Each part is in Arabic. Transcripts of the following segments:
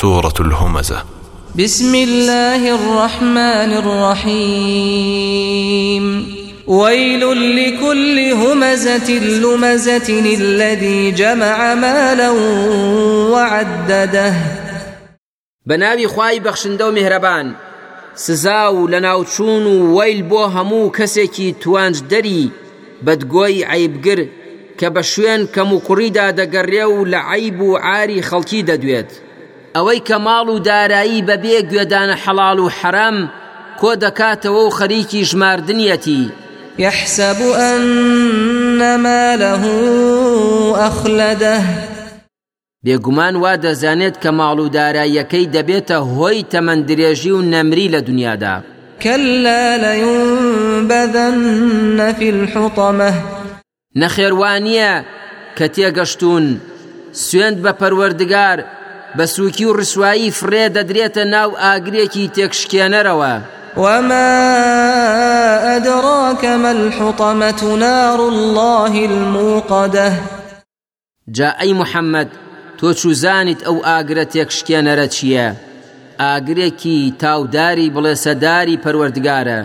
سورة الهمزة. بسم الله الرحمن الرحيم. ويل لكل همزة لمزة الذي جمع مالا وعدده. بەناوی خوای بەخشندە و میهرەبان سزا و لە ناوچوون و وەیل بۆ هەموو کەسێکی توانج دەری بەدگۆی عیبگر کە بە شوێن کەم و کوڕیدا دەگەڕێ و لە عیب و عاری خەڵکی دەدوێت. ئەوەی کە ماڵ و دارایی بەبێ گوێدانە حەڵال و حرام کۆ دەکاتەوە و خەریکی ژماردنیەتی. يحسب أن ماله أخلده. بێگومان وا دەزانێت کە ماڵ و داراییەکەی دەبێتە هۆی تەمەندرێژی و نەمری لە دنیادا. كلا لينبذن في الحطمة. نەخێوانیە کە تێگەشتون سوێند بە پەروەردگار بە سووکی و ڕسوایی فرێ دەدرێتە ناو ئاگرێکی تێکشکێنەرەوە. وما أدراك ما الحطمة نار الله الموقدة؟ جا ئەی محەممەد تۆ چوزانیت ئەو ئاگرە تێکشکێنەرە چییە؟ ئاگرێکی تاوداری بڵێ سەداری پەروەردگارە.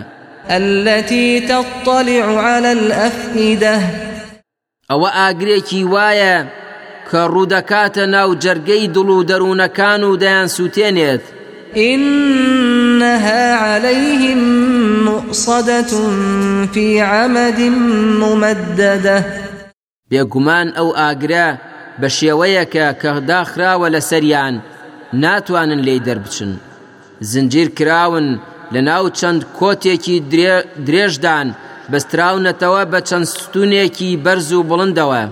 التي تطلع على الأفئدة؟ ئەوە ئاگرێکی وایە کە ڕوودەکاتە ناو جەرگەی دڵ و دەروونەکان و دەیان سووتێنێت. إنها عليهم مؤصدة في عمد ممددة. بێگومان ئەو ئاگرە بە شێوەیەکە کە داخراوە لە سەریان ناتوانن لێی دەربچن. زنجیر کراون لە ناو چەند کۆتێکی درێژدان بەستراونەتەوە بە چەند ستونێکی بەرز و بڵندەوە.